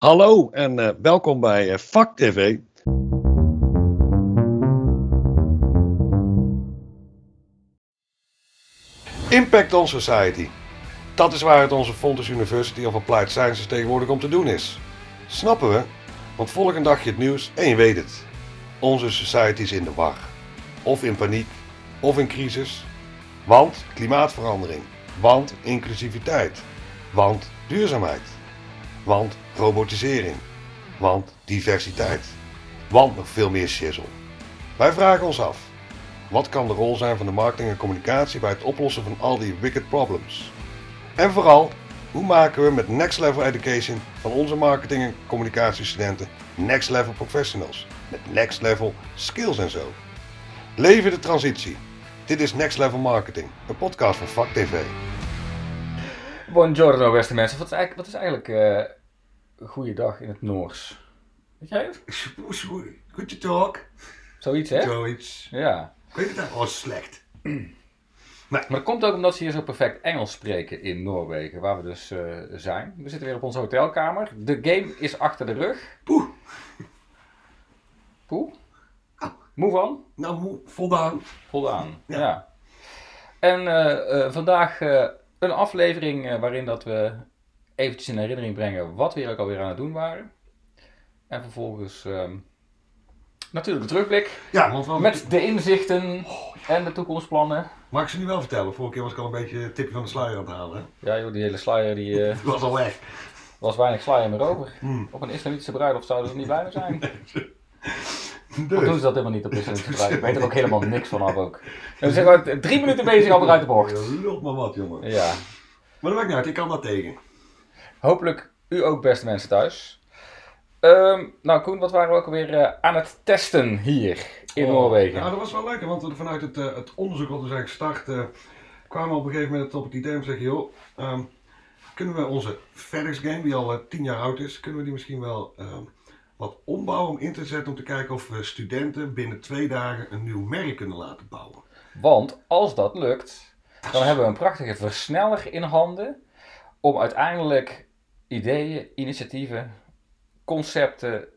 Hallo en uh, welkom bij uh, Vak TV. Impact on Society. Dat is waar het onze Fontes University of Applied Sciences tegenwoordig om te doen is. Snappen we? Want volg een dagje het nieuws en je weet het. Onze society is in de war. Of in paniek, of in crisis. Want klimaatverandering. Want inclusiviteit. Want duurzaamheid. Want robotisering. Want diversiteit. Want nog veel meer shizzle. Wij vragen ons af. Wat kan de rol zijn van de marketing en communicatie bij het oplossen van al die wicked problems? En vooral, hoe maken we met Next Level Education van onze marketing en communicatiestudenten Next Level Professionals? Met Next Level Skills en zo. Leven de transitie. Dit is Next Level Marketing, een podcast van Vak TV. Buongiorno beste mensen. Wat is eigenlijk, uh, goeiedag in het Noors? Weet jij het? Good to talk. Zoiets hè? Zoiets. Ja. Ik weet het eigenlijk oh, slecht. Maar dat komt ook omdat ze hier zo perfect Engels spreken in Noorwegen, waar we dus uh, zijn. We zitten weer op onze hotelkamer. De game is achter de rug. Poeh. Poeh? Moe van? Nou, moe, voldaan. Voldaan, ja. Ja. En uh, uh, vandaag een aflevering waarin dat we eventjes in herinnering brengen wat we hier ook alweer aan het doen waren. En vervolgens ehm, natuurlijk de terugblik. Ja, want Met de inzichten en de toekomstplannen. Mag ik ze nu wel vertellen? Vorige keer was ik al een beetje het tipje van de sluier aan het halen. Ja joh, die hele sluier, die uh, Het was al weg. was weinig sluier meer over. Hmm. Op een islamitische bruiloft zouden we er niet blij mee zijn. Of doen Dus, ze dat helemaal niet op islamitische bruiloft? Ik weet er ook helemaal niks van af ook. We zijn gewoon drie minuten bezig al uit de bocht. lult maar wat, jongen. Ja. Maar dat maakt niet uit, ik kan dat tegen. Hopelijk u ook, beste mensen thuis. Ehm, nou, Koen, wat waren we ook alweer eh, aan het testen hier in Noorwegen? Ja, dat was wel lekker, want we- vanuit het, eh, het onderzoek wat we zijn gestart, eh, kwamen we op een gegeven moment op het idee om te zeggen, joh, ehm, kunnen we onze FedEx game, die al tien jaar oud is, kunnen we die misschien wel ehm, wat ombouwen om in te zetten om te kijken of we studenten binnen twee dagen een nieuw merk kunnen laten bouwen. Want als dat lukt, dan hebben we een prachtige versneller in handen om uiteindelijk ideeën, initiatieven, concepten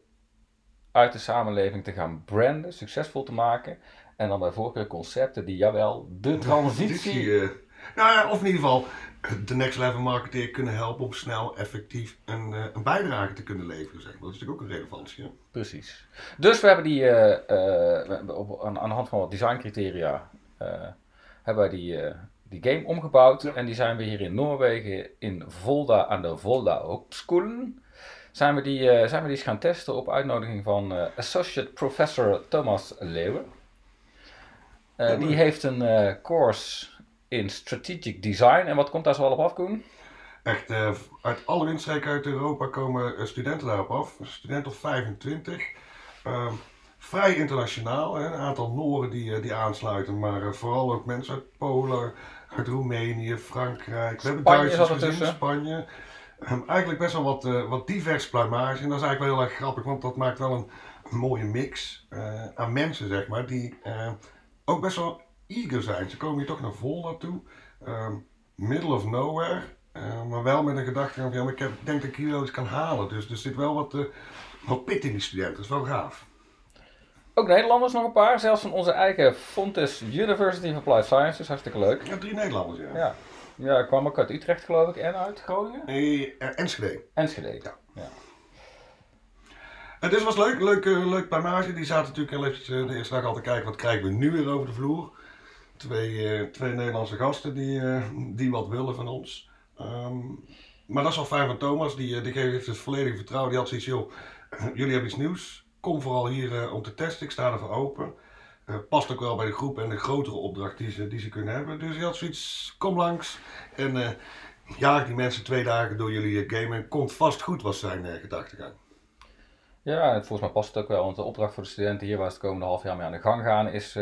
uit de samenleving te gaan branden, succesvol te maken. En dan bij voorkeur concepten die, jawel, de transitie... eh, nou ja, of in ieder geval de next level marketeer kunnen helpen om snel, effectief een, eh, een bijdrage te kunnen leveren. Zeg. maar. Dat is natuurlijk ook een relevantie. Hè? Precies. Dus we hebben die eh, op, aan, aan de hand van wat designcriteria hebben wij die, die game omgebouwd. Ja. En die zijn we hier in Noorwegen in Volda aan de Volda Hogescholen. Zijn we, die, eh, zijn we die eens gaan testen op uitnodiging van eh, Associate Professor Thomas Leeuwen. Eh, Ja, die heeft een course in Strategic Design. En wat komt daar zo al op af, Koen? Echt, uit alle windstreken uit Europa komen studenten daarop af. Een student of 25. Ehm, vrij internationaal. Hè? Een aantal Noren die, die aansluiten. Maar vooral ook mensen uit Polen, uit Roemenië, Frankrijk. We hebben Spanje Duitsers gezien. Spanje. Ehm, eigenlijk best wel wat, eh, wat divers pluimage. En dat is eigenlijk wel heel erg grappig. Want dat maakt wel een, een mooie mix eh, aan mensen, zeg maar. Die eh, ook best wel eager zijn. Ze komen hier toch naar Volda toe. Ehm, middle of nowhere. Maar wel met een gedachte van, ja, maar ik heb, denk dat ik hier wel iets kan halen. Dus er zit wel wat, wat pit in die studenten. Dat is wel gaaf. Ook Nederlanders nog een paar. Zelfs van onze eigen Fontes University of Applied Sciences. Hartstikke leuk. Ja, drie Nederlanders, ja. Ja. Ja, ik kwam ook uit Utrecht geloof ik en uit Groningen. Nee, eh, Enschede. Enschede. Ja. Ja. En dus was leuk, leuk, eh, leuk pluimage. Die zaten natuurlijk eventjes eh, de eerste dag al te kijken, wat krijgen we nu weer over de vloer. Twee, eh, twee Nederlandse gasten die, eh, die wat willen van ons. Ehm, maar dat is wel fijn van Thomas, die, eh, die geeft het volledige vertrouwen. Die had zoiets, joh, jullie hebben iets nieuws. Kom vooral hier eh, om te testen, ik sta ervoor open. Eh, past ook wel bij de groep en de grotere opdracht die ze, die ze kunnen hebben. Dus had zoiets, kom langs en eh jaag die mensen twee dagen door jullie game en komt vast goed, was zijn gedachtegang. Ja, en volgens mij past het ook wel, want de opdracht voor de studenten hier waar ze het komende half jaar mee aan de gang gaan, is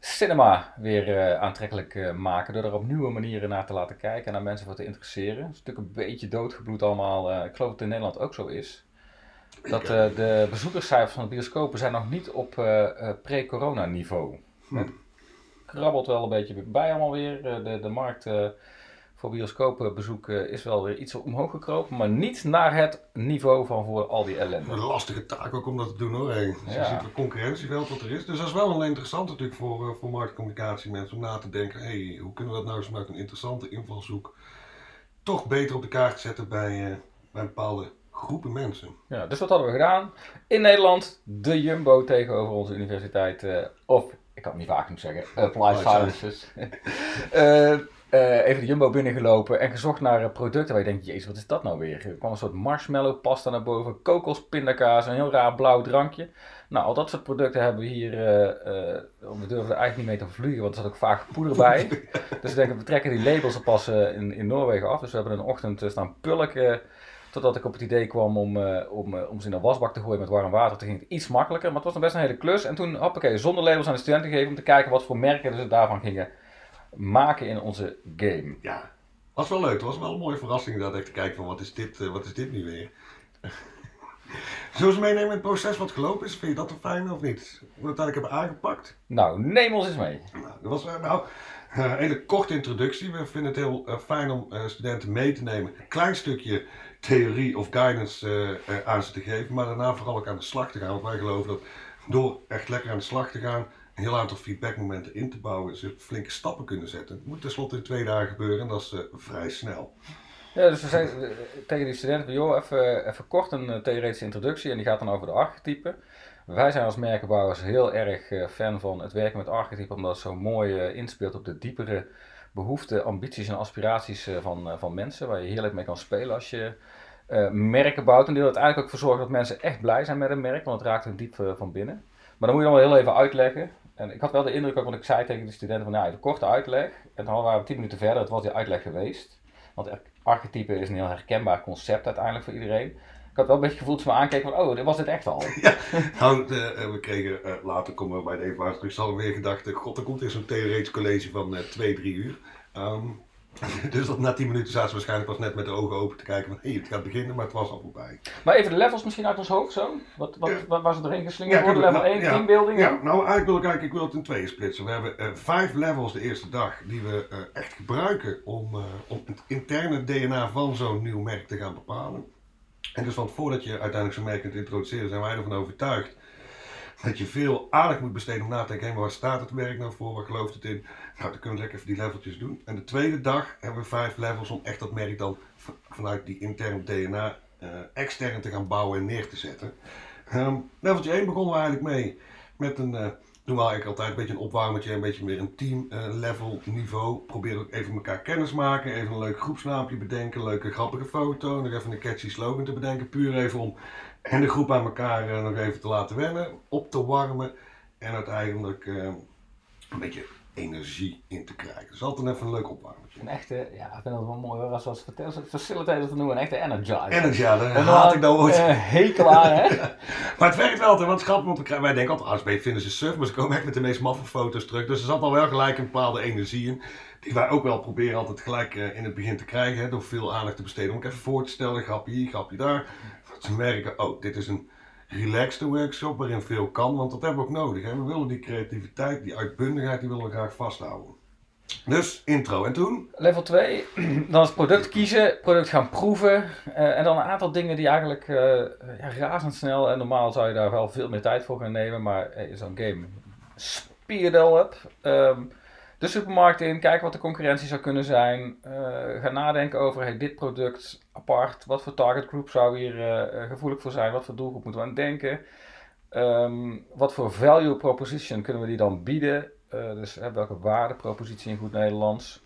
cinema weer aantrekkelijk maken. Door er op nieuwe manieren naar te laten kijken en naar mensen voor te interesseren. Het is natuurlijk een beetje doodgebloed allemaal. ik geloof dat het in Nederland ook zo is. Dat eh, de bezoekerscijfers van de bioscopen zijn nog niet op eh, eh, pre-corona niveau. Hm. Het krabbelt wel een beetje bij allemaal weer. De, de markt voor bioscoopbezoek is wel weer iets omhoog gekropen, maar niet naar het niveau van voor al die ellende. Een lastige taak ook om dat te doen hoor. Hey. Dus Je ziet het concurrentieveld wat er is. Dus dat is wel een interessant natuurlijk voor, voor marktcommunicatie mensen om na te denken. Hey, hoe kunnen we dat nou eens met een interessante invalshoek toch beter op de kaart zetten bij, bij bepaalde groepen mensen. Ja, dus wat hadden we gedaan? In Nederland de Jumbo tegenover onze universiteit, eh, of ik kan het niet vaak genoeg zeggen, Applied Sciences. Eh, eh, even de Jumbo binnengelopen en gezocht naar producten waar je denkt, jezus, wat is dat nou weer? Er kwam een soort marshmallow pasta naar boven, kokos, pindakaas, een heel raar blauw drankje. Nou, al dat soort producten hebben we hier, eh, we durven er eigenlijk niet mee te vliegen, want er zat ook vaak poeder bij. dus we denken, we trekken die labels pas eh, in, in Noorwegen af. Dus we hebben een ochtend staan pulken, totdat ik op het idee kwam om, eh, om, eh, om ze in een wasbak te gooien met warm water. Toen ging het iets makkelijker, maar het was nog best een hele klus. En toen, hoppakee, zonder labels aan de studenten gegeven om te kijken wat voor merken ze daarvan gingen maken in onze game. Ja, was wel leuk. Het was wel een mooie verrassing dat echt te kijken van wat is dit, eh, wat is dit nu weer. Zullen we meenemen in het proces wat gelopen is? Vind je dat een fijne of niet? Hoe we het uiteindelijk hebben aangepakt? Nou, neem ons eens mee. Nou, dat was nou, een hele korte introductie. We vinden het heel fijn om studenten mee te nemen. Een klein stukje theorie of guidance eh, eh, aan ze te geven, maar daarna vooral ook aan de slag te gaan. Want wij geloven dat door echt lekker aan de slag te gaan, een heel aantal feedbackmomenten in te bouwen, ze flinke stappen kunnen zetten. Het moet tenslotte in twee dagen gebeuren en dat is eh, vrij snel. Ja, dus we eh, tegen die studenten, joh, even, even kort een theoretische introductie en die gaat dan over de archetypen. Wij zijn als merkenbouwers heel erg fan van het werken met archetypen, omdat het zo mooi inspeelt op de diepere behoeften, ambities en aspiraties eh, van, eh, van mensen, waar je heerlijk mee kan spelen als je eh, merken bouwt. En die er uiteindelijk ook voor zorgt dat mensen echt blij zijn met een merk, want het raakt hun diep van binnen. Maar dan moet je dan wel heel even uitleggen. En ik had wel de indruk ook, want ik zei tegen de studenten van, nou, de korte uitleg. En dan waren we tien minuten verder, het was die uitleg geweest. Want ar- archetype is een heel herkenbaar concept uiteindelijk voor iedereen. Ik had wel een beetje gevoeld dat ze me aankeken van, oh, dit was dit echt al. Nou, de, eh, we kregen eh, later, komen we bij de evaluatie terug, zal weer gedacht, eh, god, er komt weer zo'n theoretisch college van eh, twee, drie uur. Ehm, dus dat na tien minuten zaten ze waarschijnlijk pas net met de ogen open te kijken van, hé, het gaat beginnen, maar het was al voorbij. Maar even de levels misschien uit ons hoofd zo. Wat, wat, Ja. was er erin geslingerd Ja, worden? Level 1, Nou, ja. teambuilding. Ja, nou eigenlijk wil ik eigenlijk, ik wil het in tweeën splitsen. We hebben vijf levels de eerste dag die we echt gebruiken om, om het interne DNA van zo'n nieuw merk te gaan bepalen. En dus want voordat je uiteindelijk zo'n merk kunt introduceren, zijn wij ervan overtuigd dat je veel aandacht moet besteden om na te denken, hé, waar staat het merk nou voor, waar gelooft het in? Nou, dan kunnen we lekker even die leveltjes doen. En de tweede dag hebben we vijf levels om echt dat merk dan vanuit die interne DNA eh, extern te gaan bouwen en neer te zetten. Ehm leveltje 1 begonnen we eigenlijk mee met een, eh, doen we eigenlijk altijd een beetje een opwarmertje, een beetje meer een team eh, level niveau. Probeer ook even elkaar kennis maken, even een leuk groepsnaampje bedenken, een leuke grappige foto, nog even een catchy slogan te bedenken, puur even om en de groep aan elkaar eh, nog even te laten wennen, op te warmen en uiteindelijk eh, een beetje energie in te krijgen. Dus altijd even een leuk opwarmertje. Een echte, ja, ik vind dat wel mooi hoor, als we als facilitator te noemen, een echte energizer. Energy, ja, daar En haat ik nou ooit. eh, hekel aan, hè? Maar het werkt wel, altijd, want het is grappig, want wij denken altijd, ah, ASB vinden ze suf, maar ze komen echt met de meest maffe foto's terug. Dus er zat al wel gelijk een bepaalde energie in, die wij ook wel proberen altijd gelijk eh, in het begin te krijgen, hè, door veel aandacht te besteden. Om ik even voor te stellen, grapje hier, grapje daar. Dat ze merken, oh, dit is een relaxed workshop waarin veel kan, want dat hebben we ook nodig. Hè. We willen die creativiteit, die uitbundigheid, die willen we graag vasthouden. Dus, intro. En toen? Level 2, dan is product kiezen, product gaan proeven. eh, en dan een aantal dingen die eigenlijk eh, ja, razendsnel, en normaal zou je daar wel veel meer tijd voor gaan nemen, maar hey, zo'n game speed al up. Ehm, de supermarkt in, kijken wat de concurrentie zou kunnen zijn. eh, gaan nadenken over hey, dit product apart, wat voor target group zou hier eh, eh, gevoelig voor zijn, wat voor doelgroep moeten we aan denken. Ehm, wat voor value proposition kunnen we die dan bieden? Dus welke waardepropositie in goed Nederlands.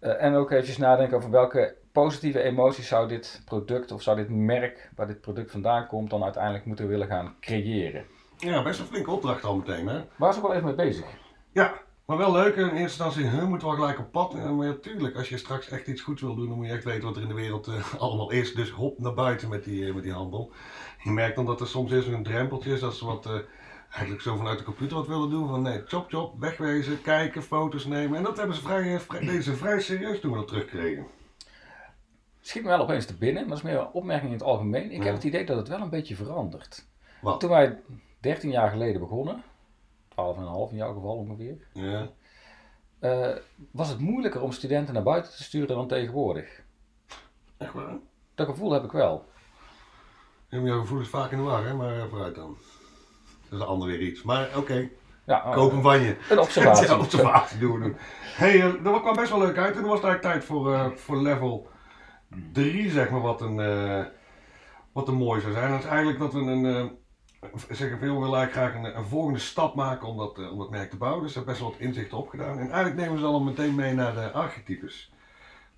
En ook eventjes nadenken over welke positieve emoties zou dit product of zou dit merk waar dit product vandaan komt dan uiteindelijk moeten willen gaan creëren. Ja, best een flinke opdracht al meteen, hè? Waar is ook wel even mee bezig? Ja, maar wel leuk. In eerste instantie, huh, moeten we gelijk op pad. Eh, Maar natuurlijk, als je straks echt iets goeds wil doen, dan moet je echt weten wat er in de wereld eh, allemaal is. Dus hop naar buiten met die, eh, met die handel. Je merkt dan dat er soms eerst een drempeltje is, dat ze wat, eigenlijk zo vanuit de computer wat willen doen. Van nee, chop chop, wegwezen, kijken, foto's nemen. En dat hebben ze vrij, eh, vrij, serieus toen we dat terugkregen. Schiet me wel opeens te binnen, maar dat is meer een opmerking in het algemeen. Ik Ja. heb het idee dat het wel een beetje verandert. Wat? Toen wij 13 jaar geleden begonnen, 12,5 in jouw geval ongeveer, Ja, eh, was het moeilijker om studenten naar buiten te sturen dan tegenwoordig. Echt waar? Dat gevoel heb ik wel. Ja, jouw gevoel is vaak in de war, hè? Maar eh, vooruit dan. Dat is een ander weer iets. Maar oké, Ja, koop hem van je. Een observatie. Ja, observatie doen we doen. hey, eh, dat kwam best wel leuk uit. En dan was het eigenlijk tijd voor, eh, voor level 3, zeg maar, wat een, eh, wat een mooi zou zijn. Dat is eigenlijk dat we een, eh zeggen veel willen eigenlijk graag een, volgende stap maken om dat, eh, om dat merk te bouwen. Dus hebben best wel wat inzichten opgedaan. En eigenlijk nemen we ze dan meteen mee naar de archetypes.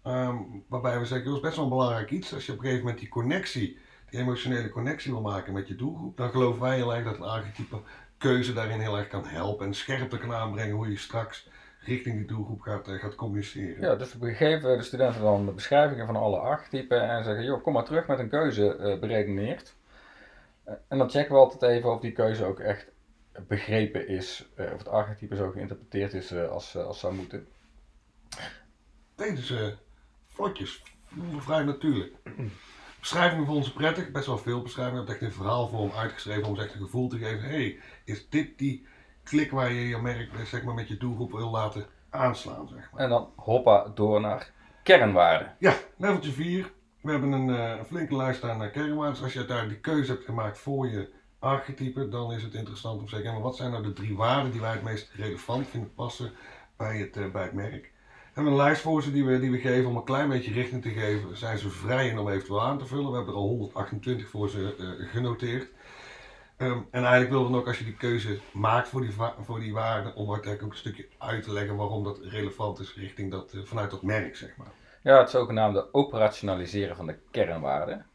Ehm, waarbij we zeggen, dat is best wel een belangrijk iets. Als je op een gegeven moment die connectie, die emotionele connectie wil maken met je doelgroep, dan geloven wij heel erg dat een archetype keuze daarin heel erg kan helpen. En scherpte kan aanbrengen hoe je straks richting die doelgroep gaat, eh, gaat communiceren. Ja, dus we geven de studenten dan de beschrijvingen van alle archetypen en zeggen, joh, kom maar terug met een keuze beredeneerd. Eh, en dan checken we altijd even of die keuze ook echt begrepen is, eh, of het archetype zo geïnterpreteerd is eh, als, als zou moeten. Deze ze vlotjes, vrij natuurlijk. Beschrijvingen vonden ze prettig, best wel veel beschrijvingen. Ik heb echt in verhaalvorm uitgeschreven om ze echt een gevoel te geven. hey, is dit die klik waar je je merk zeg maar, met je doelgroep wil laten aanslaan? Zeg maar. En dan hoppa door naar kernwaarden. Ja, leveltje 4. We hebben een, eh, een flinke lijst aan uh, kernwaarden. Als je uiteindelijk die keuze hebt gemaakt voor je archetype, dan is het interessant om te zeggen, wat zijn nou de drie waarden die wij het meest relevant vinden passen bij het, eh, bij het merk? Hebben een lijst voor ze die we, die we geven om een klein beetje richting te geven. Zijn ze vrij om eventueel aan te vullen? We hebben er al 128 voor ze eh, genoteerd. Ehm, en eigenlijk wilden we ook als je die keuze maakt voor die, voor die waarden, om uiteindelijk ook een stukje uit te leggen waarom dat relevant is richting dat, eh, vanuit dat merk, zeg maar. Ja, het zogenaamde operationaliseren van de kernwaarden.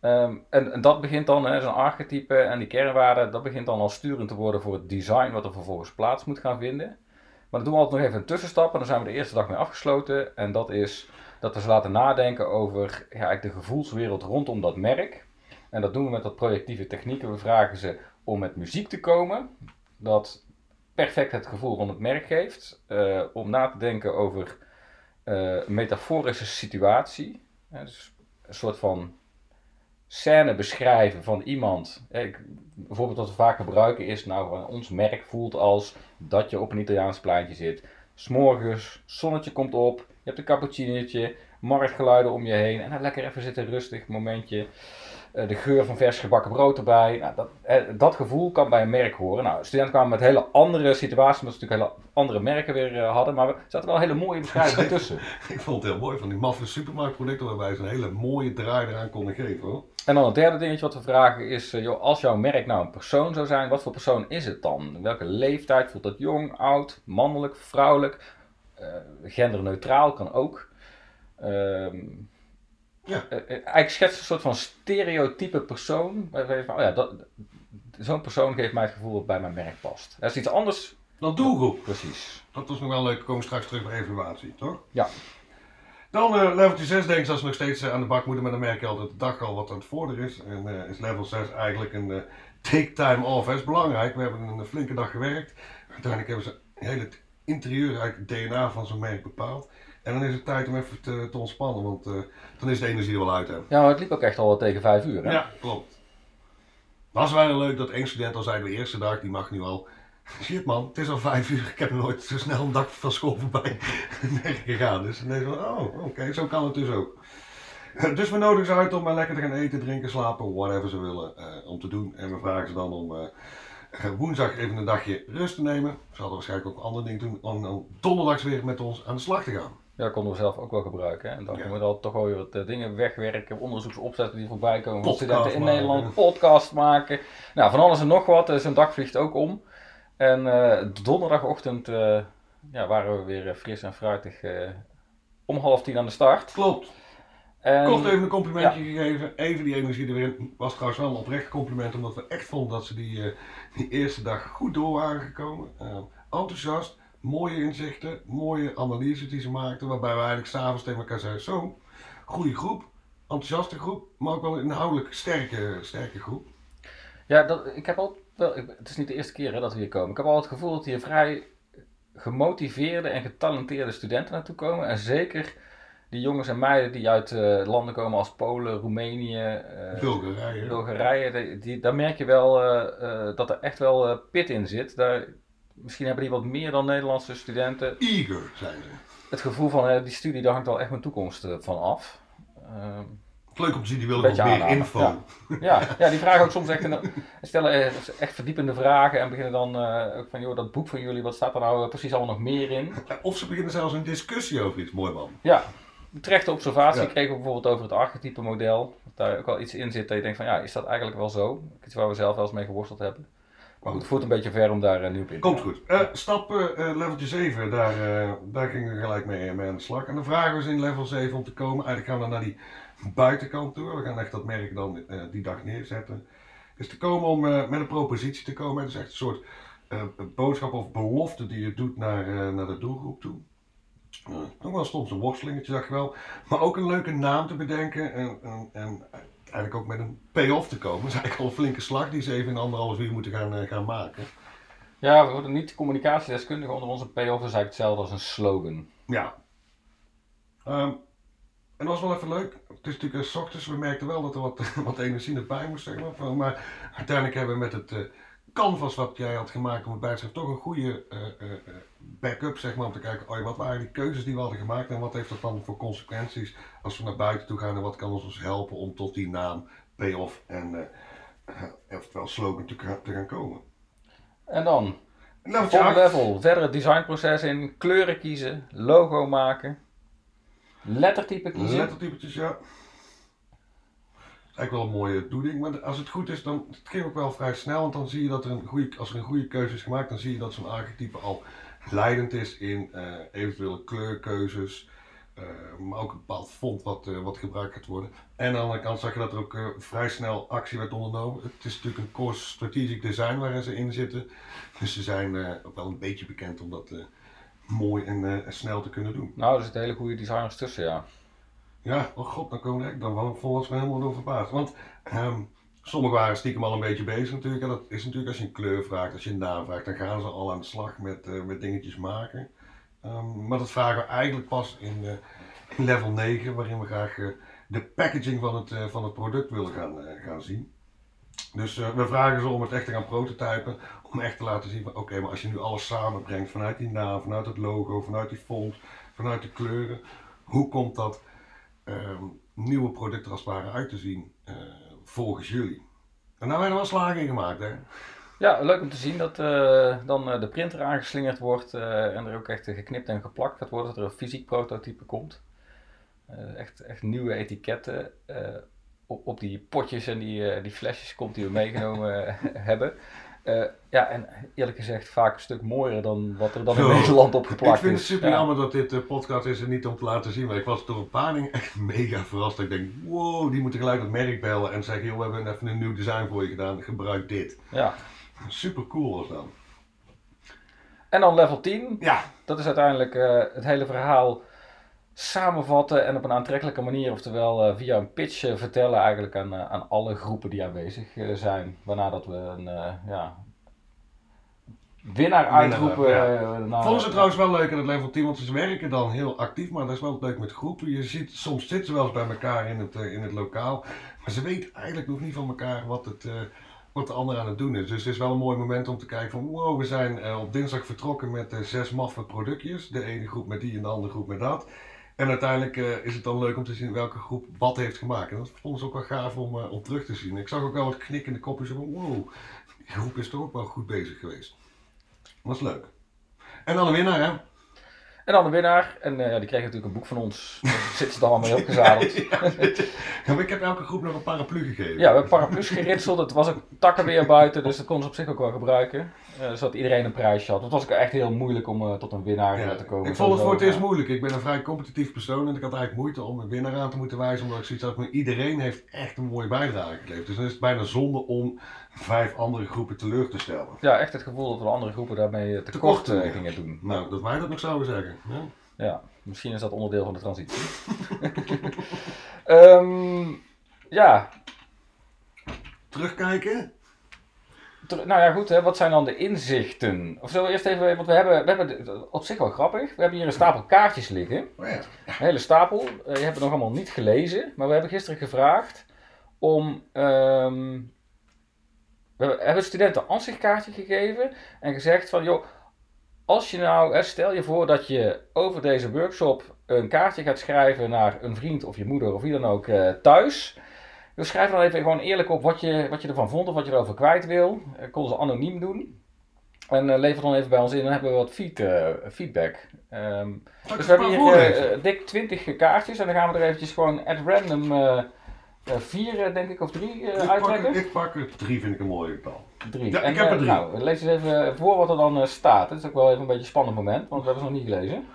Ehm, en, en dat begint dan, zo'n archetype en die kernwaarden, dat begint dan al sturend te worden voor het design wat er vervolgens plaats moet gaan vinden. Maar dan doen we altijd nog even een tussenstap en dan zijn we de eerste dag mee afgesloten. En dat is dat we ze laten nadenken over ja, de gevoelswereld rondom dat merk. En dat doen we met wat projectieve technieken. We vragen ze om met muziek te komen, dat perfect het gevoel rond het merk geeft. Eh, om na te denken over een metaforische situatie. Hè, dus een soort van scène beschrijven van iemand. Hè, bijvoorbeeld wat we vaak gebruiken is, nou, ons merk voelt als dat je op een Italiaans pleintje zit. S'morgens, zonnetje komt op, je hebt een cappuccinootje, marktgeluiden om je heen en dan lekker even zitten, rustig momentje. Eh, de geur van vers gebakken brood erbij. Nou, dat, dat gevoel kan bij een merk horen. Nou, studenten kwamen met hele andere situaties, omdat ze natuurlijk hele andere merken weer eh, hadden. Maar er zaten wel hele mooie beschrijvingen tussen. Ik vond het heel mooi van die maffe supermarktproducten waarbij ze een hele mooie draai eraan konden geven hoor. En dan het derde dingetje wat we vragen is, eh, joh, als jouw merk nou een persoon zou zijn, wat voor persoon is het dan? Welke leeftijd? Voelt dat jong, oud, mannelijk, vrouwelijk? Genderneutraal kan ook. Ehm, Ja. eh, eh, eigenlijk schetst een soort van stereotype persoon. Van, oh ja, dat- zo'n persoon geeft mij het gevoel dat bij mijn merk past. Dat is iets anders. Dan doelgroep. Precies. Dat was nog wel leuk. We komen straks terug bij evaluatie, toch? Ja. Dan eh leveltje 6 denk ik dat ze nog steeds aan de bak moeten, maar dan merk je al dat de dag al wat aan het vorderen is. En is level 6 eigenlijk een take time off. Dat is belangrijk. We hebben een flinke dag gewerkt. Uiteindelijk hebben ze heel het interieur, eigenlijk het DNA van zo'n merk bepaald. En dan is het tijd om even te, te ontspannen, want eh, dan is de energie er wel uit. Hè? Ja, maar het liep ook echt al wel tegen vijf uur. Hè? Ja, klopt. Was wel leuk dat één student al zei de eerste dag, die mag nu al. Shit man, het is al vijf uur, ik heb nooit zo snel een dag van school voorbij gegaan. Dus dan van, oh, oké, zo kan het dus ook. Dus we nodigen ze uit om eh, lekker te gaan eten, drinken, slapen, whatever ze willen eh, om te doen. En we vragen ze dan om eh, woensdag even een dagje rust te nemen. Ze hadden waarschijnlijk ook andere dingen doen, om dan donderdags weer met ons aan de slag te gaan. Ja, konden we zelf ook wel gebruiken. Hè? En dan Ja. kunnen we dan toch wel weer wat eh, dingen wegwerken, onderzoeksopzetten die voorbij komen Podcast studenten in maken. Nederland, podcast maken. Nou, van alles en nog wat. Dus een dag vliegt ook om. En eh, donderdagochtend eh, ja, waren we weer eh, fris en fruitig eh, om half tien aan de start. Klopt. En, Kort even een complimentje gegeven. Even die energie erin. Was trouwens wel een oprecht compliment, omdat we echt vonden dat ze die, eh, die eerste dag goed door waren gekomen. Eh, enthousiast, mooie inzichten, mooie analyses die ze maakten. Waarbij we eigenlijk s'avonds tegen elkaar zeiden: Zo, goede groep, enthousiaste groep, maar ook wel een inhoudelijk sterke, sterke groep. Ja, dat, ik heb al wel, het is niet de eerste keer hè, dat we hier komen. Ik heb al het gevoel dat hier vrij gemotiveerde en getalenteerde studenten naartoe komen. En zeker die jongens en meiden die uit eh, landen komen als Polen, Roemenië, eh, Bulgarije. Bulgarije. Die, daar merk je wel eh, dat er echt wel pit in zit. Daar, misschien hebben die wat meer dan Nederlandse studenten. Eager zijn ze. Het gevoel van die studie, daar hangt al echt mijn toekomst eh, van af. Ehm, Leuk om te zien, die willen nog meer info. ja. ja, ja, die vragen ook soms echt, een, stellen eh, echt verdiepende vragen en beginnen dan eh, ook van, joh, dat boek van jullie, wat staat er nou precies allemaal nog meer in? Of ze beginnen zelfs een discussie over iets. Mooi man. Ja, terechte observatie Ja. kregen we bijvoorbeeld over het archetype model. Dat daar ook wel iets in zit dat je denkt van, ja, is dat eigenlijk wel zo? Iets waar we zelf wel eens mee geworsteld hebben. Maar goed, het voelt een beetje ver om daar uh, nu op in te Komt gaan. goed. Eh, stap eh, eh, leveltje 7, daar, eh, daar gingen we gelijk mee, mee aan de slag. En de vraag was in level 7 om te komen. Eigenlijk gaan we naar die buitenkant toe. We gaan echt dat merk dan eh, die dag neerzetten. Is te komen om eh, met een propositie te komen. Het is echt een soort eh, boodschap of belofte die je doet naar, eh, naar de doelgroep toe. Eh, nog wel soms een worstelingetje, zag je wel. Maar ook een leuke naam te bedenken. En, en, en eigenlijk ook met een payoff te komen. Dat is eigenlijk al een flinke slag die ze even in anderhalf uur moeten gaan, eh, gaan maken. Ja, we worden niet communicatiedeskundigen onder onze payoff, is eigenlijk hetzelfde als een slogan. Ja. Ehm, en dat was wel even leuk. Het is natuurlijk uh, s ochtends, we merkten wel dat er wat, wat energie erbij moest, zeg maar. Maar uiteindelijk hebben we met het eh, canvas wat jij had gemaakt om het bijschrift toch een goede eh, eh, backup, zeg maar, om te kijken, oh, wat waren die keuzes die we hadden gemaakt en wat heeft dat dan voor consequenties als we naar buiten toe gaan en wat kan ons dus helpen om tot die naam, payoff en oftewel slogan te, gaan- te gaan komen. En dan, Nou, level, verder het designproces in, kleuren kiezen, logo maken, lettertype kiezen. Lettertypetjes, ja. Eigenlijk wel een mooie doeding. Maar als het goed is, dan het ging ook wel vrij snel. Want dan zie je dat er een goede, als er een goede keuze is gemaakt, dan zie je dat zo'n archetype al leidend is in eh, eventuele kleurkeuzes. eh, maar ook een bepaald font wat, eh, wat gebruikt gaat worden. En aan de andere kant zag je dat er ook vrij snel actie werd ondernomen. Het is natuurlijk een course strategic design waarin ze in zitten. Dus ze zijn ook wel een beetje bekend om dat mooi en snel te kunnen doen. Nou, er zitten hele goede designers tussen, ja. Ja, oh god, dan komen echt, dan was me helemaal door verbaasd. Want ehm, sommigen waren stiekem al een beetje bezig natuurlijk. En dat is natuurlijk als je een kleur vraagt, als je een naam vraagt, dan gaan ze al aan de slag met, eh, met dingetjes maken. Ehm, maar dat vragen we eigenlijk pas in, eh, in level 9, waarin we graag eh, de packaging van het, van het product willen gaan, gaan zien. Dus we vragen ze om het echt te gaan prototypen, om echt te laten zien van oké, maar als je nu alles samenbrengt vanuit die naam, vanuit het logo, vanuit die font, vanuit de kleuren, hoe komt dat ehm, nieuwe product er als het ware uit te zien eh, volgens jullie? En daar werden wel slagen in gemaakt hè. Ja, leuk om te zien dat eh, dan eh, de printer aangeslingerd wordt en er ook echt geknipt en geplakt gaat worden, dat er een fysiek prototype komt. Echt, echt nieuwe etiketten op, op die potjes en die, die flesjes komt die we meegenomen hebben. Eh, ja, en eerlijk gezegd vaak een stuk mooier dan wat er dan in Zo. Nederland opgeplakt Ik vind het is. super Ja. jammer dat dit eh, podcast is en niet om te laten zien, maar ik was door een paar dingen echt mega verrast. Ik denk, wow, die moeten gelijk het merk bellen en zeggen, joh, we hebben even een nieuw design voor je gedaan, gebruik dit. Ja. Super cool was dat. En dan level 10, Ja, Dat is uiteindelijk eh, het hele verhaal samenvatten en op een aantrekkelijke manier, oftewel eh, via een pitch eh, vertellen eigenlijk aan, eh, aan alle groepen die aanwezig zijn. Waarna dat we een eh, ja, winnaar uitroepen. ja. naar- Vonden ze trouwens wel leuk in het level 10, want ze werken dan heel actief, maar dat is wel leuk met groepen. Je ziet, soms zitten ze wel eens bij elkaar in het, in het lokaal, maar ze weten eigenlijk nog niet van elkaar wat, het, eh, wat de ander aan het doen is. Dus het is wel een mooi moment om te kijken van, wow, we zijn eh, op dinsdag vertrokken met eh, zes maffe productjes. De ene groep met die en de andere groep met dat. En uiteindelijk eh, is het dan leuk om te zien welke groep wat heeft gemaakt. En dat vonden ze ook wel gaaf om, eh, om terug te zien. Ik zag ook wel wat knikkende kopjes van, wow, die groep is toch ook wel goed bezig geweest. Dat is leuk. En dan de winnaar, hè? En dan de winnaar. En eh, ja, die kreeg natuurlijk een boek van ons. Daar zitten ze dan allemaal mee opgezadeld. Ja, maar ik heb elke groep nog een paraplu gegeven. Ja, we hebben paraplu's geritseld. Het was ook takkenweer buiten, dus dat konden ze op zich ook wel gebruiken. Eh, zodat iedereen een prijsje had. Het was ook echt heel moeilijk om eh, tot een winnaar Ja, eh, te komen. ik vond het voor het eerst moeilijk. Ik ben een vrij competitief persoon en ik had eigenlijk moeite om een winnaar aan te moeten wijzen. Omdat ik zoiets had, maar iedereen heeft echt een mooie bijdrage geleverd. Dus dan is het bijna zonde om vijf andere groepen teleur te stellen. Ja, echt het gevoel dat we de andere groepen daarmee tekort gingen doen. Nou, dat wij dat nog zouden zeggen. Ja? Ja, misschien is dat onderdeel van de transitie. Ehm, ja, Terugkijken. Nou ja goed, hè, wat zijn dan de inzichten? Of zullen we eerst even, want we hebben, we hebben op zich wel grappig, we hebben hier een stapel kaartjes liggen. Oh ja. Een hele stapel. Eh, je hebt het nog allemaal niet gelezen. Maar we hebben gisteren gevraagd om. ehm, we hebben studenten een ansichtkaartje gegeven. En gezegd van joh, als je nou, stel je voor dat je over deze workshop een kaartje gaat schrijven naar een vriend of je moeder of wie dan ook uh, thuis. Dus schrijf dan even gewoon eerlijk op wat je, wat je ervan vond of wat je erover kwijt wil. Uh, kon ze anoniem doen. En uh, lever dan even bij ons in, dan hebben we wat feed, feedback. Um, dus we hebben hier dik 20 kaartjes en dan gaan we er eventjes gewoon at random vier, denk ik, of drie uittrekken. Ik pak er drie, vind ik een mooie getal. Drie. Ja, en, ik heb er drie. Nou, lees eens even voor wat er dan staat. Het is ook wel even een beetje een spannend moment, want we hebben ze nog niet gelezen.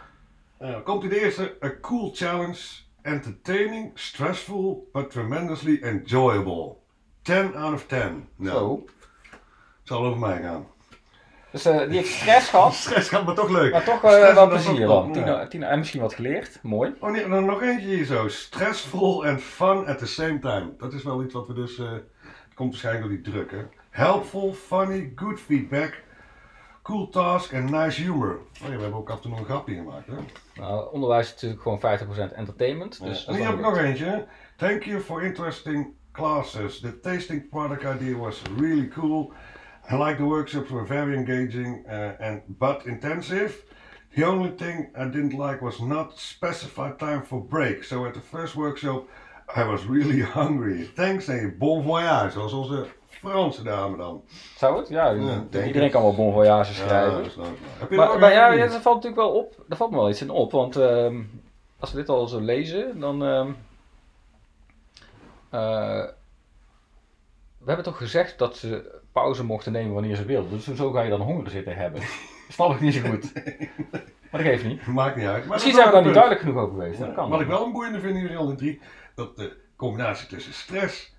Komt in de eerste. A cool challenge. Entertaining, stressful, but tremendously enjoyable. 10 out of 10. Nou, Zo. zal over mij gaan. Dus uh, die heeft stress gehad. stress gehad, maar toch leuk. Maar toch uh, Stress, wel plezier dan. Tien, en misschien wat geleerd. Mooi. Oh nee, dan nog eentje hier zo. Stressful and fun at the same time. Dat is wel iets wat we dus... Uh, het komt waarschijnlijk door die druk, hè. Helpful, funny, good feedback. Cool task and nice humor. Oh ja, we hebben ook af en toe nog een grapje gemaakt, hè. Nou, onderwijs is natuurlijk gewoon 50% entertainment. Dus Ja. En hier heb ik nog eentje. Thank you for interesting classes. The tasting product idea was really cool. I like the workshops were very engaging uh, and but intensive. The only thing I didn't like was not specified time for break. So at the first workshop I was really hungry. Thanks en bon voyage, zoals onze Franse dame dan. Zou het? Ja, denk iedereen ik. kan wel bon voyage Ja, schrijven. dat is leuk. Heb je maar ja, ja, dat valt natuurlijk wel op. Daar valt me wel iets in op. Want ehm, als we dit al zo lezen, dan. ehm, eh, we hebben toch gezegd dat ze pauze mochten nemen wanneer ze wilden. Dus zo ga je dan honger zitten hebben. Snap ik niet zo goed. Maar dat geeft niet. Maakt niet uit. Maar Misschien zijn we daar niet duidelijk genoeg over geweest. Dat kan Wat ik wel. een boeiende vind hier al in drie, dat de combinatie tussen stress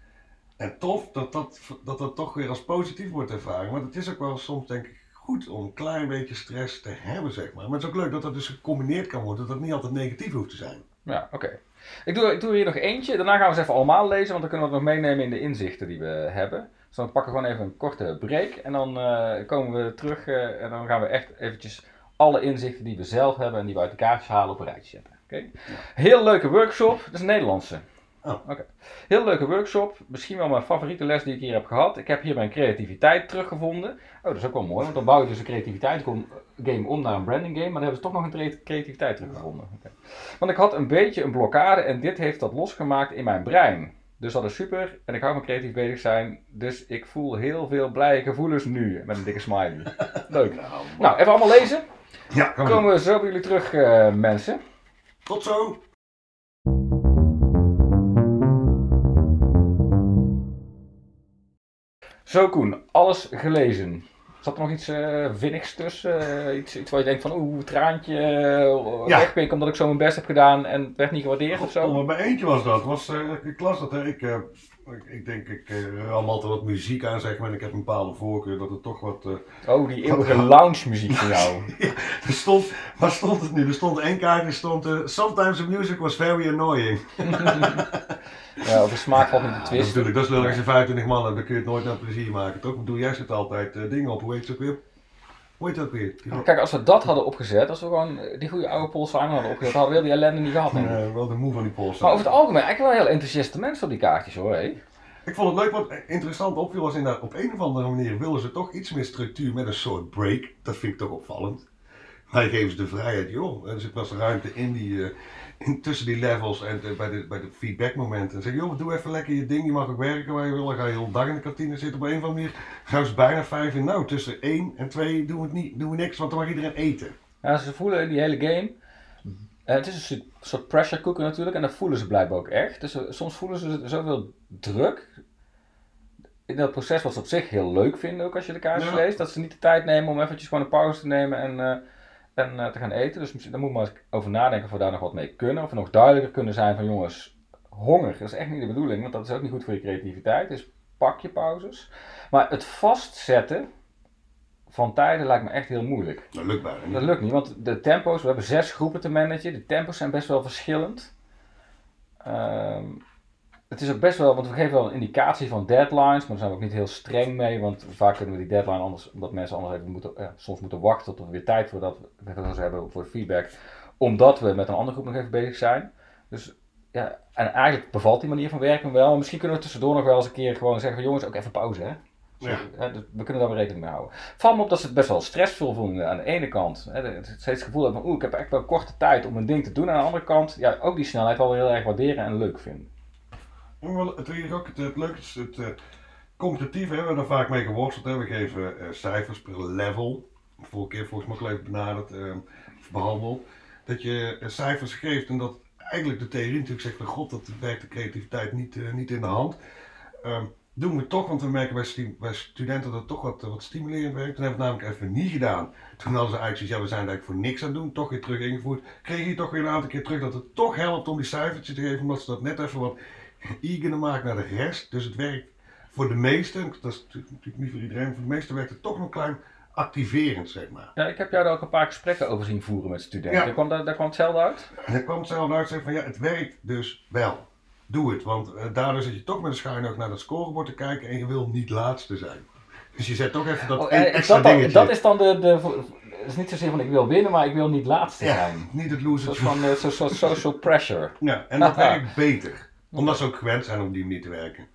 en tof, dat dat, dat dat toch weer als positief wordt ervaren. Maar het is ook wel soms denk ik goed om een klein beetje stress te hebben, zeg maar. Maar het is ook leuk dat dat dus gecombineerd kan worden, dat dat niet altijd negatief hoeft te zijn. Ja, oké. Ik, doe, ik doe er hier nog eentje. Daarna gaan we ze even allemaal lezen, want dan kunnen we het nog meenemen in de inzichten die we hebben. Dus dan pakken we gewoon even een korte break. En dan eh, komen we terug eh, en dan gaan we echt eventjes alle inzichten die we zelf hebben en die we uit de kaartjes halen op een rijtje zetten. Oké? Heel leuke workshop. Dat is een Nederlandse. Oh. Oké. Heel leuke workshop. Misschien wel mijn favoriete les die ik hier heb gehad. Ik heb hier mijn creativiteit teruggevonden. Oh, dat is ook wel mooi, want dan bouw je dus een creativiteit game om naar een branding game. Maar dan hebben ze toch nog een crea- creativiteit teruggevonden. Oké. Want ik had een beetje een blokkade en dit heeft dat losgemaakt in mijn brein. Dus dat is super en ik hou van creatief bezig zijn. Dus ik voel heel veel blije gevoelens nu. Met een dikke smiley. Leuk. Nou, even allemaal lezen. Ja, Dan komen we zo bij jullie terug, eh, mensen. Tot zo! Zo Koen, alles gelezen. Zat er nog iets eh vinnigs tussen? Eh, iets, iets waar je denkt van oeh, traantje, uh, Ja. omdat ik zo mijn best heb gedaan en het werd niet gewaardeerd of Oh, zo? maar bij eentje was dat. Was, eh, ik las dat. Hè. Ik, eh, ik, ik denk, ik uh, ram altijd wat muziek aan, zeg maar. En ik heb een bepaalde voorkeur dat het toch wat... eh, Oh, die eeuwige lounge muziek van jou. Er stond, waar stond het nu? Er stond één kaartje, er stond eh, Sometimes the music was very annoying. ja, smaak valt niet te Dat is twisten. natuurlijk, dat is leuk als je 25 man hebt, dan kun je het nooit naar plezier maken, toch? Ik bedoel, jij zet altijd dingen op, hoe heet het ook weer? Hoe heet het ook weer? Kijk, als we dat hadden opgezet, als we gewoon eh, die goede oude Paul Simon hadden opgezet, hadden we heel die ellende niet gehad. Eh, wel de moe van die post. Maar over het algemeen, eigenlijk wel heel enthousiaste mensen op die kaartjes hoor. hé. Ik vond het leuk, wat interessant opviel was inderdaad, op een of andere manier willen ze toch iets meer structuur met een soort break. Dat vind ik toch opvallend. Maar geven ze de vrijheid, joh. Er zit eens ruimte in die, eh, tussen die levels en de- bij, de, bij de feedbackmomenten. En zeg, joh, doe even lekker je ding, je mag ook werken waar je wil. Dan ga je heel dag in de kantine zitten. Op een of andere manier gaan ze bijna vijf in. Nou, tussen één en twee doen we, het niet, doen we niks, want dan mag iedereen eten. Ja, ze voelen die hele game. eh, het is een soort, pressure cooker natuurlijk en dat voelen ze blijkbaar ook echt. Dus eh, soms voelen ze zoveel druk. In dat proces wat ze op zich heel leuk vinden, ook als je de kaartjes Ja. leest, dat ze niet de tijd nemen om eventjes gewoon een pauze te nemen en, eh, en eh, te gaan eten. Dus daar moet maar eens over nadenken of we daar nog wat mee kunnen. Of we nog duidelijker kunnen zijn van jongens, honger is echt niet de bedoeling, want dat is ook niet goed voor je creativiteit. Dus pak je pauzes. Maar het vastzetten van tijden lijkt me echt heel moeilijk. Dat lukt bijna niet. Dat lukt niet, want de tempo's, we hebben zes groepen te managen. De tempo's zijn best wel verschillend. Ehm, het is ook best wel, want we geven wel een indicatie van deadlines, maar daar zijn we ook niet heel streng mee, want vaak kunnen we die deadline anders, omdat mensen anders even moeten, ja, soms moeten wachten tot er weer tijd voordat we we hebben voor feedback, omdat we met een andere groep nog even bezig zijn. Dus ja, en eigenlijk bevalt die manier van werken wel, maar misschien kunnen we tussendoor nog wel eens een keer gewoon zeggen van jongens, ook even pauze hè. Ja. Dus we kunnen daar weer rekening mee houden. Valt me op dat ze het best wel stressvol vonden aan de ene kant. Hè, het steeds het gevoel hebben van, oeh, ik heb echt wel korte tijd om een ding te doen. Aan de andere kant, ja, ook die snelheid wel heel erg waarderen en leuk vinden. Het, ook het, het is het uh, competitief, hè, we hebben er vaak mee geworsteld. Hè. We geven uh, cijfers per level. Vorige keer volgens mij even benaderd, uh, behandeld. Dat je cijfers geeft en dat eigenlijk de theorie natuurlijk zegt van god, dat werkt de creativiteit niet, niet in de hand. Ehm, doen we toch, want we merken bij, bij studenten dat het toch wat, wat stimulerend werkt. Toen hebben we namelijk even niet gedaan. Toen hadden ze uitzicht, ja we zijn eigenlijk voor niks aan het doen, toch weer terug ingevoerd. Kreeg je toch weer een aantal keer terug dat het toch helpt om die cijfertjes te geven, omdat ze dat net even wat eager maken naar de rest. Dus het werkt voor de meesten, dat is natuurlijk niet voor iedereen, voor de meesten werkt het toch nog klein activerend, zeg maar. Ja, ik heb jou daar ook een paar gesprekken over zien voeren met studenten. Ja. Daar, kwam, daar, daar kwam hetzelfde uit? Daar kwam hetzelfde uit, zeg van ja, het werkt dus wel. Doe het, want uh, daardoor zit je toch met een schuin ook naar dat scorebord te kijken en je wil niet laatste zijn. Dus je zet toch even dat oh, eh, extra dat, dingetje. Dat is dan de, de, het is niet zozeer van ik wil winnen, maar ik wil niet laatste ja, zijn. niet het loser. Is van uh, so, social pressure. Ja, en dat werkt beter. Omdat ze ook gewend zijn om die manier te werken.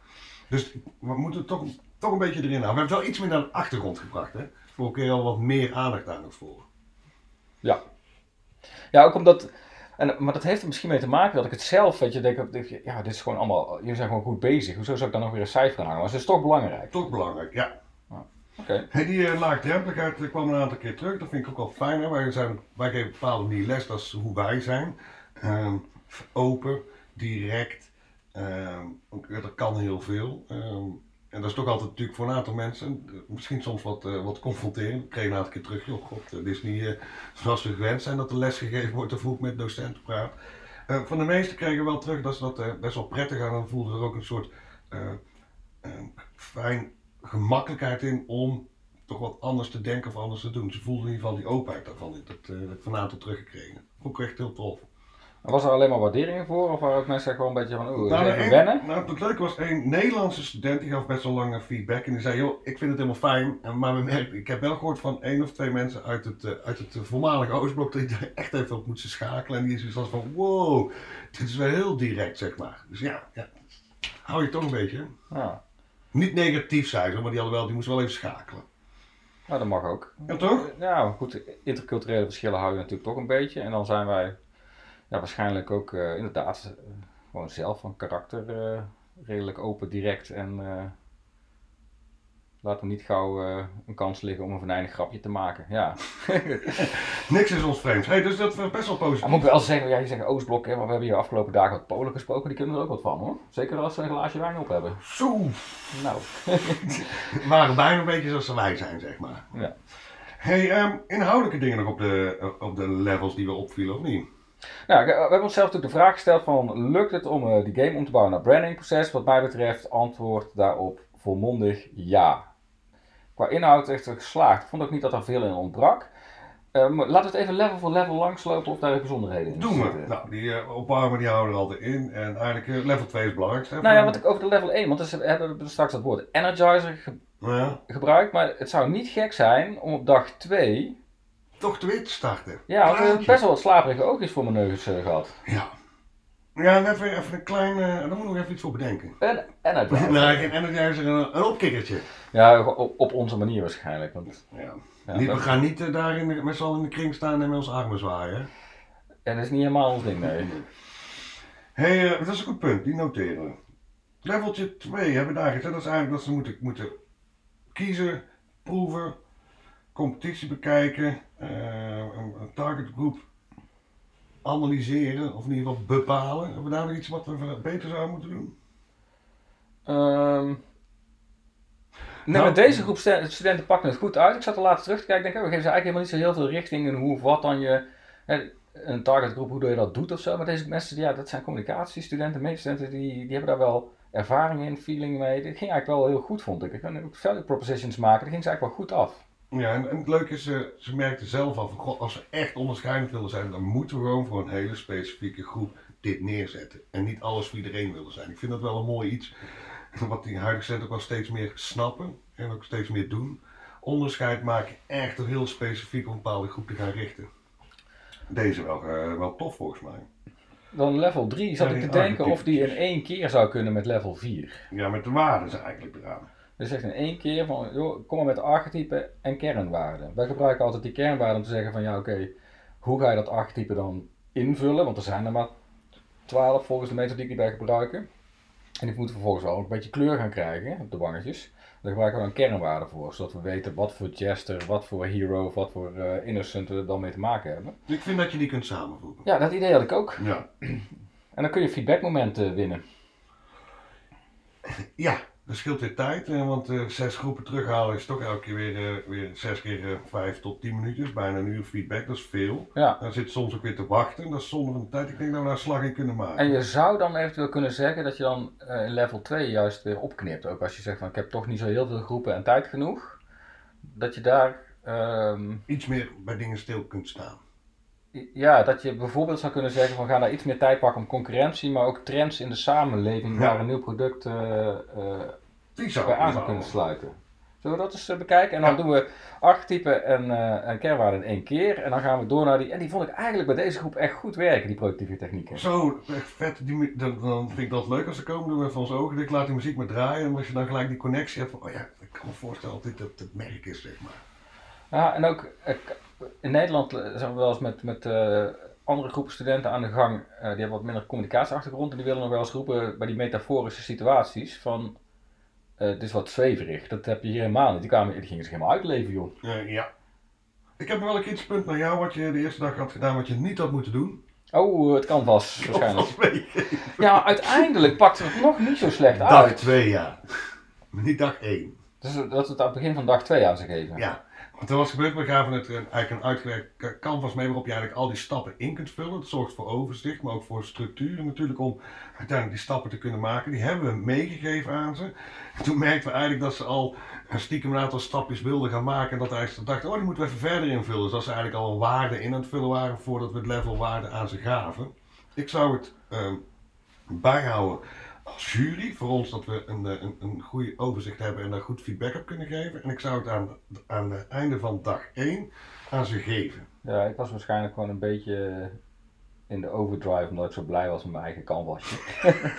Dus we moeten toch, toch een beetje erin houden. We hebben het wel iets meer naar de achtergrond gebracht. Hè? Vorige keer al wat meer aandacht aan nog voor. Ja. Ja, ook omdat... En, maar dat heeft er misschien mee te maken dat ik het zelf, weet je, denk, ja, dit is gewoon allemaal, jullie zijn gewoon goed bezig. Hoezo zou ik dan nog weer een cijfer aan hangen? Maar het is toch belangrijk. Toch belangrijk, ja. Ah, Oké. Hey, die uh, laagdrempeligheid kwam een aantal keer terug. Dat vind ik ook wel fijn. Hè? Wij, zijn, wij geven bepaalde manier les, dat is hoe wij zijn. Uh, open, direct, dat kan heel veel. Um, en dat is toch altijd natuurlijk voor een aantal mensen, misschien soms wat, uh, wat confronterend. Ik kreeg een aantal keer terug, joh god, dit is niet zoals we gewend zijn dat er les gegeven wordt of hoe ik met docenten praat. Van de meesten kregen we wel terug dat ze dat best wel prettig aan en voelden er ook een soort fijn gemakkelijkheid in om toch wat anders te denken of anders te doen. Ze voelden in ieder geval die openheid daarvan, dat, dat ik van een aantal teruggekregen. Ook echt heel tof. Was er alleen maar waardering voor? Of waren ook mensen gewoon een beetje van, oeh, nou, even een, wennen? Nou, het leuke was, een Nederlandse student die gaf best wel lange feedback. En die zei, joh, ik vind het helemaal fijn. Maar we merken, ik heb wel gehoord van één of twee mensen uit het, uh, uit het voormalige Oostblok die er echt even op moeten schakelen. En die is zoiets van, wow, dit is wel heel direct, zeg maar. Dus ja, ja hou je toch een beetje. Ja. Niet negatief zijn, maar die, hadden wel, die moesten wel even schakelen. Nou, dat mag ook. Ja, toch? Ja, goed, interculturele verschillen hou je natuurlijk toch een beetje. En dan zijn wij ja, waarschijnlijk ook uh, inderdaad uh, gewoon zelf van karakter uh, redelijk open, direct en laat hem niet gauw een kans liggen om een venijnig grapje te maken. Ja. Niks is ons vreemd. Hey, dus dat is best wel positief. Dan moet ik wel zeggen, ja, je zegt Oostblok, hè, maar we hebben hier afgelopen dagen wat Polen gesproken, die kunnen er ook wat van hoor. Zeker als ze een glaasje wijn op hebben. Zo! Nou. Waren bijna een beetje zoals wij zijn, zeg maar. Ja. Hey, um, inhoudelijke dingen nog op de, op de levels die we opvielen, of niet? Nou, we hebben onszelf natuurlijk de vraag gesteld van, lukt het om uh, die game om te bouwen naar brandingproces? Wat mij betreft, antwoord daarop volmondig ja. Qua inhoud echt geslaagd. Ik vond ook niet dat er veel in ontbrak. Uh, laten we het even level voor level langslopen of daar bijzonderheden in Doen we. Nou, die uh, opwarmen die houden er altijd in. En eigenlijk uh, level 2 is het belangrijkste. Nou ja, wat ik over de level 1, want dus, we hebben straks dat woord energizer ge ja. gebruikt. Maar het zou niet gek zijn om op dag 2 toch te starten. Ja, we hebben best wel wat slaperige oogjes voor mijn neus uh, gehad. Ja. Ja, net weer even een klein, uh, daar moet ik nog even iets voor bedenken. En energizer. nee, geen energizer, een, een opkikkertje. Ja, op, op, onze manier waarschijnlijk. Want, ja. ja niet, we gaan niet uh, daar in de, met z'n allen in de kring staan en met onze armen zwaaien. Ja, dat is niet helemaal ons ding, nee. Hé, hey, dat is een goed punt, die noteren we. Leveltje 2 hebben we daar gezet, dat is eigenlijk dat ze moeten, moeten kiezen, proeven, competitie bekijken, een, een targetgroep analyseren of in ieder geval bepalen. Hebben we daar nog iets wat we beter zouden moeten doen? Um, nee, nou, deze groep studenten pakken het goed uit. Ik zat er later terug te kijken. Ik denk, we geven ze eigenlijk helemaal niet zo heel veel richting in hoe of wat dan je. Hè, een targetgroep, hoe je dat doet of zo. Maar deze mensen, ja, dat zijn communicatiestudenten, medestudenten, die, die hebben daar wel ervaring in, feeling mee. Dit ging eigenlijk wel heel goed, vond ik. Ik kan ook value propositions maken, dat ging ze eigenlijk wel goed af. Ja, en, en het leuke is, uh, ze merkten zelf al van, god, als we echt onderscheidend willen zijn, dan moeten we gewoon voor een hele specifieke groep dit neerzetten. En niet alles voor iedereen willen zijn. Ik vind dat wel een mooi iets, wat die huidige centen ook wel steeds meer snappen en ook steeds meer doen. Onderscheid maken, echt heel specifiek op een bepaalde groep te gaan richten. Deze wel, uh, wel tof volgens mij. Dan level 3 zat ja, ik te denken of die in één keer zou kunnen met level 4. Ja, met de waarden eigenlijk eraan. Je zegt in één keer van, joh, kom maar met archetypen en kernwaarden. Wij gebruiken altijd die kernwaarden om te zeggen van, ja oké, hoe ga je dat archetype dan invullen? Want er zijn er maar 12 volgens de methodiek die wij gebruiken. En die moeten vervolgens wel een beetje kleur gaan krijgen op de wangetjes. Daar gebruiken we dan kernwaarden voor, zodat we weten wat voor jester, wat voor hero of wat voor uh, innocent we dan mee te maken hebben. Ik vind dat je die kunt samenvoegen. Ja, dat idee had ik ook. Ja. En dan kun je feedbackmomenten winnen. Ja, dat scheelt weer tijd, eh, want uh, zes groepen terughalen is toch elke keer weer, uh, weer zes keer vijf tot tien minuutjes, bijna een uur feedback, dat is veel. Ja. Dan zit soms ook weer te wachten, dat is zonde van de tijd. Ik denk dat we daar een slag in kunnen maken. En je zou dan eventueel kunnen zeggen dat je dan in level 2 juist weer opknipt. Ook als je zegt van ik heb toch niet zo heel veel groepen en tijd genoeg. Dat je daar... Um... Iets meer bij dingen stil kunt staan. Ja, dat je bijvoorbeeld zou kunnen zeggen van ga daar iets meer tijd pakken om concurrentie, maar ook trends in de samenleving Ja. waar een nieuw product eh, eh, Die zou bij aan zou kunnen sluiten. Zullen we dat eens eh, bekijken? En dan Ja. doen we archetypen en, eh en kernwaarden in één keer. En dan gaan we door naar die. En die vond ik eigenlijk bij deze groep echt goed werken, die productieve technieken. Zo, echt vet. Die, dan, dan vind ik dat leuk als ze komen. Doen we even onze ogen dicht, laat die muziek maar draaien. En als je dan gelijk die connectie hebt van, oh ja, ik kan me voorstellen dat dit het, merk is, zeg maar. Ja, en ook eh, in Nederland eh, zijn we wel eens met, met eh, andere groepen studenten aan de gang. eh, die hebben wat minder communicatieachtergrond. En die willen nog wel eens roepen bij die metaforische situaties van. het is wat zweverig. Dat heb je hier helemaal niet. Die, kwamen, die gingen zich helemaal uitleven, joh. Ja. Ik heb nog wel een kritische naar jou, wat je de eerste dag had gedaan, wat je niet had moeten doen. Oh, het kan vast, waarschijnlijk. Ja, uiteindelijk pakte het nog niet zo slecht Dag uit. 2, ja. Maar niet dag 1. Dus dat we het aan het begin van dag 2 aan ze geven. Ja. Er was gaven het een, eigenlijk een uitgewerkt canvas mee waarop je eigenlijk al die stappen in kunt vullen. Dat zorgt voor overzicht, maar ook voor structuur natuurlijk om uiteindelijk die stappen te kunnen maken. Die hebben we meegegeven aan ze. En toen merkten we eigenlijk dat ze al een stiekem een aantal stapjes wilden gaan maken. En dat eigenlijk ze dachten, oh die moeten we even verder invullen. Dus dat ze eigenlijk al een waarde in aan het vullen waren voordat we het level waarde aan ze gaven. Ik zou het ehm, bijhouden als jury voor ons dat we een, eh, een, een goede overzicht hebben en daar goed feedback op kunnen geven. En ik zou het aan, aan het einde van dag 1 aan ze geven. Ja, ik was waarschijnlijk gewoon een beetje in de overdrive omdat ik zo blij was met mijn eigen canvasje.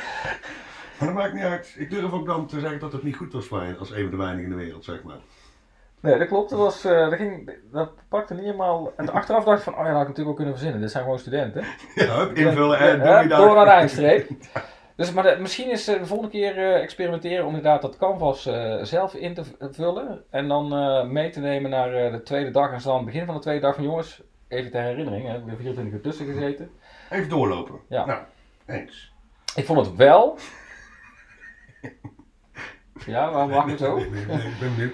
Maar dat maakt niet uit. Ik durf ook dan te zeggen dat het niet goed was voor je als een van de weinigen in de wereld, zeg maar. Nee, dat klopt. Dat, was, eh, dat, ging, dat pakte niet helemaal. En achteraf dacht ik van, oh ja, dat had ik natuurlijk ook kunnen verzinnen. Dit zijn gewoon studenten. Ja, invullen en Ja, doe je door naar de eindstreep. Dus, maar de- misschien is eh, de volgende keer eh, experimenteren om inderdaad dat canvas eh, zelf in te vullen. En dan eh, mee te nemen naar eh, de tweede dag. En zo aan het begin van de tweede dag van jongens, even ter herinnering, hè, we hebben 24 uur tussen gezeten. Even doorlopen. Ja. Nou, eens. Ik vond het wel. Ja, waarom mag ik zo?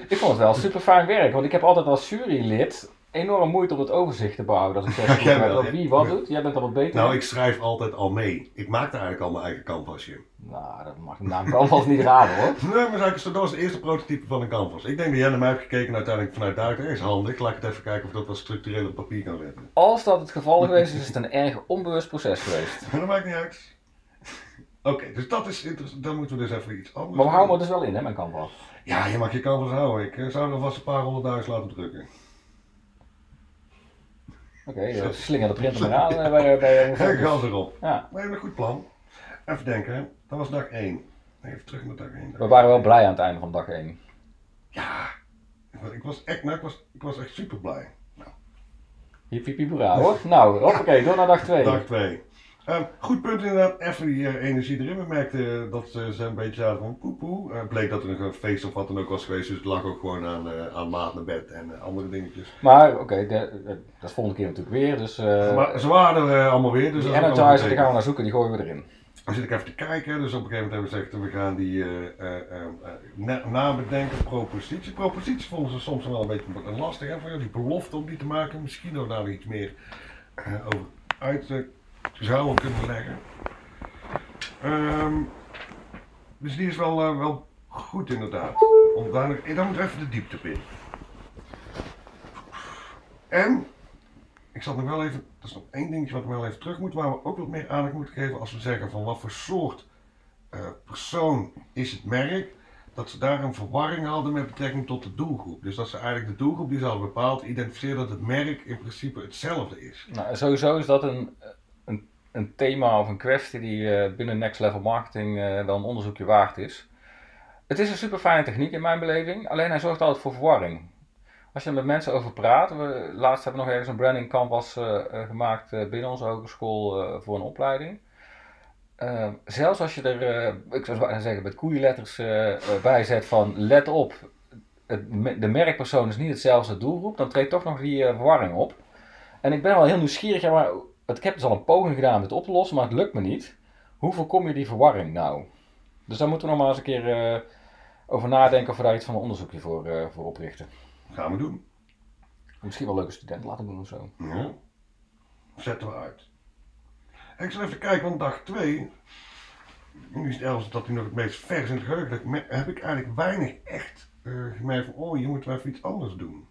Ik vond het wel super fijn werk, want ik heb altijd als jurylid enorm moeite om het overzicht te behouden. Als ik zeg wel, wie wat doet, jij bent er wat beter Nou, in. ik schrijf altijd al mee. Ik maakte eigenlijk al mijn eigen canvasje. Nou, dat mag de naam canvas niet raden hoor. Nee, maar eigenlijk, dat was het eerste prototype van een canvas. Ik denk dat jij naar mij hebt gekeken en uiteindelijk vanuit daar is handig. Laat ik het even kijken of dat wat structureel op papier kan zetten. Als dat het geval geweest is, is het een erg onbewust proces geweest. Maar dat maakt niet uit. Oké, dus dat is interessant. Dan moeten we dus even iets anders Maar we houden het dus wel in, hè, mijn canvas. Ja, je mag je canvas houden. Ik eh, zou er alvast een paar honderdduizend laten drukken. Oké, okay, slinger de printer maar aan eh, bij, bij Kijk, gas erop. Ja, We hebben een goed plan. Even denken, dat was dag 1. Even terug naar dag 1. we waren wel blij aan het einde van dag 1. Ja, ik was, ik was echt, nou, ik was, ik was echt super blij. Hiep, hiep, hoor. Nou, hoppakee, door naar dag 2. Dag 2. Ehm, goed punt inderdaad, even die eh, energie erin. We merkten dat ze, ze een beetje zaten van poepoe. Eh bleek dat er nog een feest of wat dan ook was geweest, dus het lag ook gewoon aan, eh, aan maat naar bed en eh, andere dingetjes. Maar oké, dat is volgende keer natuurlijk weer. Dus eh maar ze waren er eh, allemaal weer, dus die ook allemaal die gaan we naar zoeken, die gooien we erin. Dan zit ik even te kijken, dus op een gegeven moment hebben we gezegd, we gaan die eh, eh, eh, eh, na- nabedenken, propositie. Propositie vonden ze soms wel een beetje lastig, hè, van, die belofte om die te maken. Misschien we daar iets meer eh, over uit eh, zouden kunnen leggen. Ehm, dus die is wel, eh, wel goed inderdaad. Om daar, dan moeten we even de diepte in. En, ik zat nog wel even, dat is nog één dingetje wat ik wel even terug moet, waar we ook wat meer aandacht moeten geven als we zeggen van wat voor soort eh, persoon is het merk, dat ze daar een verwarring hadden met betrekking tot de doelgroep. Dus dat ze eigenlijk de doelgroep die ze hadden bepaald, identificeren dat het merk in principe hetzelfde is. Nou, sowieso is dat een, een, thema of een kwestie die eh, binnen Next Level Marketing eh, wel een onderzoekje waard is. Het is een super fijne techniek in mijn beleving, alleen hij zorgt altijd voor verwarring. Als je er met mensen over praat, we, laatst hebben we nog ergens een branding canvas uh, gemaakt binnen onze hogeschool voor een opleiding. zelfs als je er, ik zou zeggen, met koeienletters bij zet van let op, de merkpersoon is niet hetzelfde doelgroep, dan treedt toch nog die verwarring op. En ik ben wel heel nieuwsgierig, ja, maar ik heb dus al een poging gedaan om het op te lossen, maar het lukt me niet. Hoe voorkom je die verwarring nou? Dus daar moeten we nog maar eens een keer over nadenken of we daar iets van een onderzoekje voor, voor oprichten. Gaan we doen. Misschien wel leuke studenten laten doen of zo. Ja. Zetten we uit. Ik zal even kijken, want dag 2, nu is het ergens dat hij nog het meest vers in het geheugen heb ik eigenlijk weinig echt uh, gemerkt van, oh, je moet wel even iets anders doen.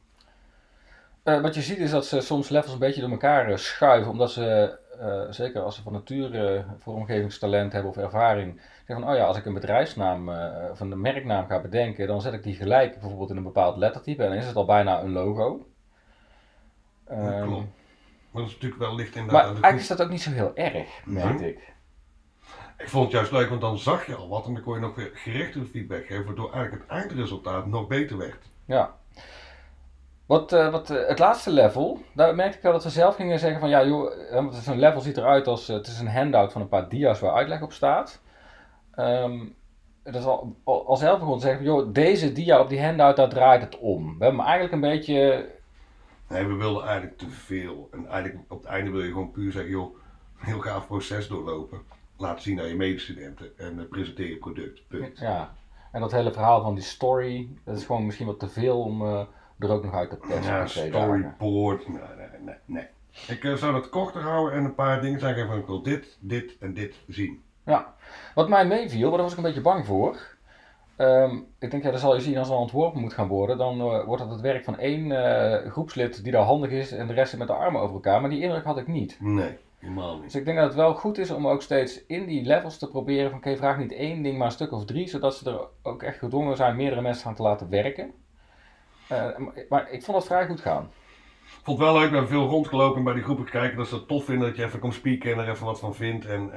Uh, wat je ziet is dat ze soms levels een beetje door elkaar uh, schuiven, omdat ze, zeker als ze van nature vormgevingstalent hebben of ervaring, zeggen van, oh ja, als ik een bedrijfsnaam of een merknaam ga bedenken, dan zet ik die gelijk bijvoorbeeld in een bepaald lettertype en dan is het al bijna een logo. Um, klopt. Maar dat is natuurlijk wel licht in Maar eigenlijk is dat ook niet zo heel erg, merk ik. Ik vond het juist leuk, want dan zag je al wat en dan kon je nog weer gerichtere feedback geven, waardoor eigenlijk het eindresultaat nog beter werd. Ja. Wat, uh, wat uh, het laatste level, daar merkte ik wel dat we zelf gingen zeggen van ja joh, zo'n level ziet eruit als, uh, het is een handout van een paar dia's waar uitleg op staat. Um, dat is al, al zelf begon te zeggen van joh, deze dia op die handout, daar draait het om. We hebben eigenlijk een beetje Nee, we wilden eigenlijk te veel. En eigenlijk op het einde wil je gewoon puur zeggen, joh, een heel gaaf proces doorlopen. Laat zien aan je medestudenten en presenteer je product. Punt. Ja, en dat hele verhaal van die story, dat is gewoon misschien wat te veel om er ook nog uit te testen. Ja, storyboard, nee, nee, nee. nee. Ik uh, zou het korter houden en een paar dingen zeggen van ik wil dit, dit en dit zien. Ja, wat mij meeviel, maar daar was ik een beetje bang voor. Um, ik denk, ja, dat zal je zien als er ontworpen moet gaan worden. Dan uh, wordt het het werk van één uh, groepslid die daar handig is en de rest met de armen over elkaar. Maar die indruk had ik niet. Nee, helemaal niet. Dus ik denk dat het wel goed is om ook steeds in die levels te proberen van, oké, okay, vraag niet één ding, maar een stuk of drie. Zodat ze er ook echt gedwongen zijn meerdere mensen aan te laten werken. Uh, maar ik vond het vrij goed gaan. Ik vond het wel leuk, we hebben veel rondgelopen bij die groepen gekeken. Dat ze het tof vinden dat je even komt spieken en er even wat van vindt. En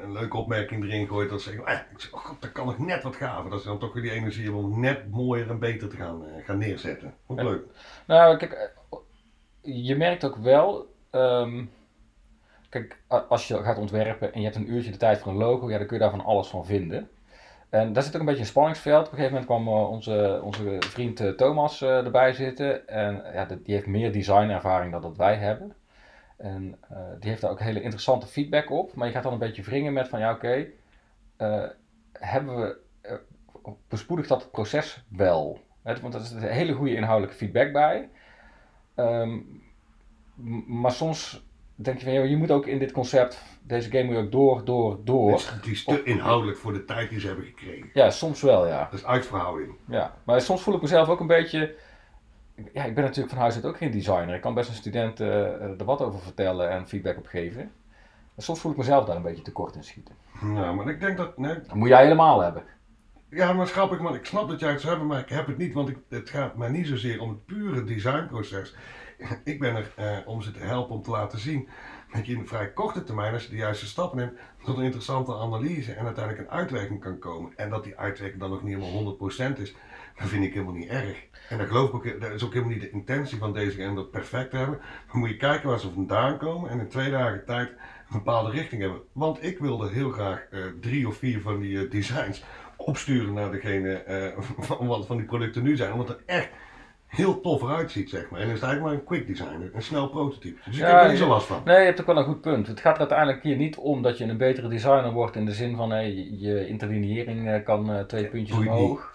een leuke opmerking erin gooit. Dat ze zeggen, eh, oh god, dat kan nog net wat gaver. Dat ze dan toch weer die energie hebben om net mooier en beter te gaan, gaan neerzetten. Ook ja. leuk. Nou, kijk, eh, je merkt ook wel. Um, kijk, als je gaat ontwerpen en je hebt een uurtje de tijd voor een logo, ja, dan kun je daar van alles van vinden. En daar zit ook een beetje een spanningsveld. Op een gegeven moment kwam onze, onze vriend Thomas erbij zitten. En ja, die heeft meer designervaring dan dat wij hebben. En die heeft daar ook hele interessante feedback op. Maar je gaat dan een beetje wringen met van ja oké, okay, hebben we, uh, bespoedigt dat proces wel? Want er is een hele goede inhoudelijke feedback bij. Um, maar soms denk je van ja, je moet ook in dit concept, deze game moet je ook door, door, door. Die is te inhoudelijk voor de tijd die ze hebben gekregen. Ja, soms wel ja. Dat is uitverhouding. Ja, maar soms voel ik mezelf ook een beetje ja, ik ben natuurlijk van huis uit ook geen designer. Ik kan best een student uh, er wat over vertellen en feedback op geven. soms voel ik mezelf daar een beetje tekort in schieten. Ja, maar ik denk dat... Nee, dat moet jij helemaal hebben. Ja, maar grappig, man. Ik snap dat jij het zou hebben, maar ik heb het niet. Want ik, het gaat mij niet zozeer om het pure designproces. Ik ben er eh, om ze te helpen om te laten zien dat je in een vrij korte termijn, als je de juiste stappen neemt, tot een interessante analyse en uiteindelijk een uitwerking kan komen. En dat die uitwerking dan nog niet helemaal 100% is, dat vind ik helemaal niet erg. En dat geloof ik ook, dat is ook helemaal niet de intentie van deze game dat perfect te hebben. Dan moet je kijken waar ze vandaan komen en in twee dagen tijd een bepaalde richting hebben. Want ik wilde heel graag uh, drie of vier van die uh, designs opsturen naar degene van wat van die producten nu zijn. Omdat het echt heel tof eruit ziet, zeg maar. En is het eigenlijk maar een quick design, een snel prototype. Dus ik ja, heb er niet zo last van. Nee, je hebt ook wel een goed punt. Het gaat er uiteindelijk hier niet om dat je een betere designer wordt in de zin van hey, je interlineering kan twee puntjes omhoog.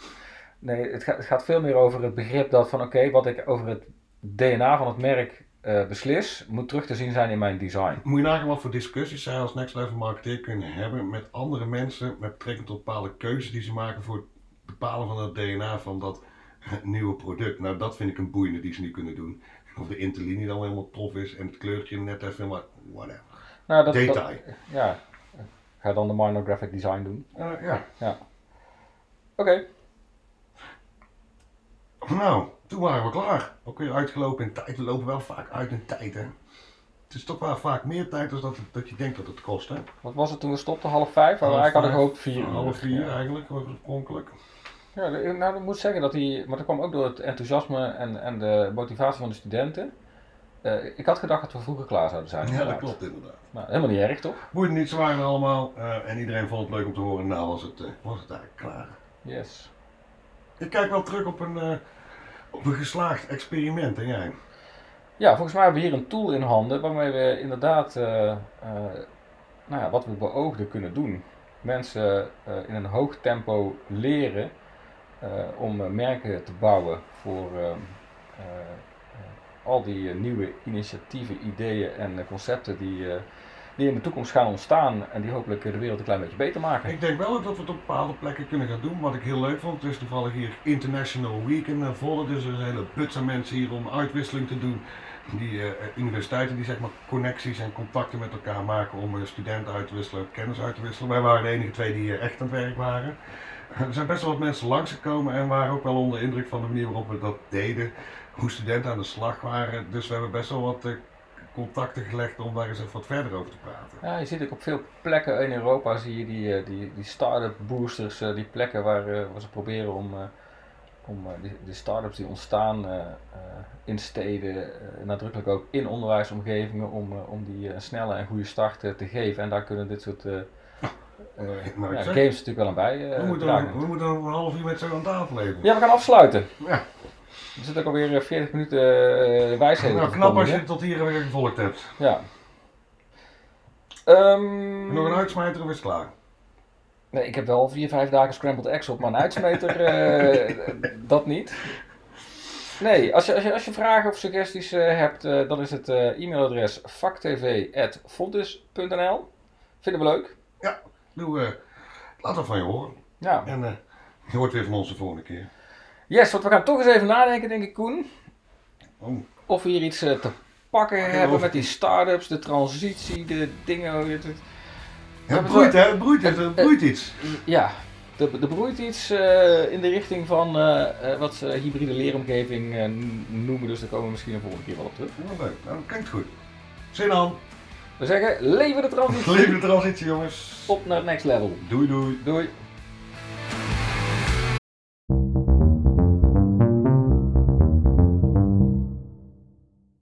Nee, het gaat, het gaat, veel meer over het begrip dat van oké, wat ik over het DNA van het merk uh, beslis, moet terug te zien zijn in mijn design. Moet je nagaan wat voor discussies zij als Next Level Marketeer kunnen hebben met andere mensen met betrekking tot bepaalde keuzes die ze maken voor het bepalen van het DNA van dat nieuwe product. Nou, dat vind ik een boeiende die ze niet kunnen doen. Of de interlinie dan helemaal tof is en het kleurtje net even, maar whatever. Nou, dat, Detail. ja, ga dan de minor graphic design doen. Uh, ja. ja. Oké. Nou, toen waren we klaar. Ook weer uitgelopen in tijd. We lopen wel vaak uit in tijd, hè. het is toch wel vaak meer tijd dan dat, dat je denkt dat het kost. Hè? Wat was het toen we stopten? Half vijf? Half eigenlijk hadden vijf, gehoopt vier. Half vier Ja. eigenlijk, oorspronkelijk. Ja, de- nou, ik moet zeggen dat die, maar dat kwam ook door het enthousiasme en, en de motivatie van de studenten. Eh, ik had gedacht dat we vroeger klaar zouden zijn. Ja, dat klopt inderdaad. Nou, helemaal niet erg, toch? Boeit niet, ze waren er allemaal eh, en iedereen vond het leuk om te horen. Nou was het, eh, was het eigenlijk klaar. Yes. Ik kijk wel terug op een, eh, op een geslaagd experiment en jij? Ja, volgens mij hebben we hier een tool in handen waarmee we inderdaad eh, eh, nou ja, wat we beoogden kunnen doen. Mensen eh, in een hoog tempo leren om eh, merken te bouwen voor eh, eh, eh, al die eh, nieuwe initiatieven, ideeën en eh, concepten die, eh, die in de toekomst gaan ontstaan en die hopelijk eh, de wereld een klein beetje beter maken. Ik denk wel dat we het op bepaalde plekken kunnen gaan doen. Wat ik heel leuk vond, het is toevallig hier International Week in Volle. Dus er is een hele buts aan mensen hier om uitwisseling te doen. Die eh, universiteiten die zeg maar connecties en contacten met elkaar maken om eh, studenten uit te wisselen, kennis uit te wisselen. Wij waren de enige twee die eh, echt aan het werk waren. Er zijn best wel wat mensen langsgekomen en waren ook wel onder de indruk van de manier waarop we dat deden. Hoe studenten aan de slag waren. Dus we hebben best wel wat eh, contacten gelegd om daar eens even wat verder over te praten. Ja, je ziet ook op veel plekken in Europa zie je die, eh, die, die start-up boosters, eh, die plekken waar, ze proberen om, om die start-ups die ontstaan in steden, nadrukkelijk ook in onderwijsomgevingen, om, om die een snelle en goede start te geven. En daar kunnen dit soort ja, zeg- games natuurlijk wel aan bij eh, We moeten, nog, we moeten een half uur met zo aan tafel even. Ja, we gaan afsluiten. Ja. Er zitten ook alweer eh, 40 minuten eh, wijsheden Nou, te knap als je tot hier weer gevolgd hebt. Ja. Ehm, Nog een uitsmijter of is het klaar? Nee, ik heb wel vier, vijf dagen scrambled eggs op, maar een uitsmeter, eh, dat niet. Nee, als je, als je, als je vragen of suggesties eh, hebt, eh, dan is het eh, e-mailadres vaktv.fontis.nl. Vinden we leuk. Doe, eh, laat dat van je horen. Ja. En eh, je hoort weer van ons de volgende keer. Yes, want we gaan toch eens even nadenken, denk ik, Koen. Oh, Of we hier iets eh, te pakken hebben met die start-ups, de transitie, de dingen. het- het- Ja, het broeit hè, het broeit, het, het broeit iets. Ja, er, er broeit iets eh, in de richting van eh, eh, wat ze hybride leeromgeving eh, noemen. Dus daar komen we misschien een volgende keer wel op terug. Ja, leuk, nou, dat klinkt goed. Zin aan. We zeggen, leven de transitie Leven de transitie jongens. op naar het next level. Doei doei. Doei.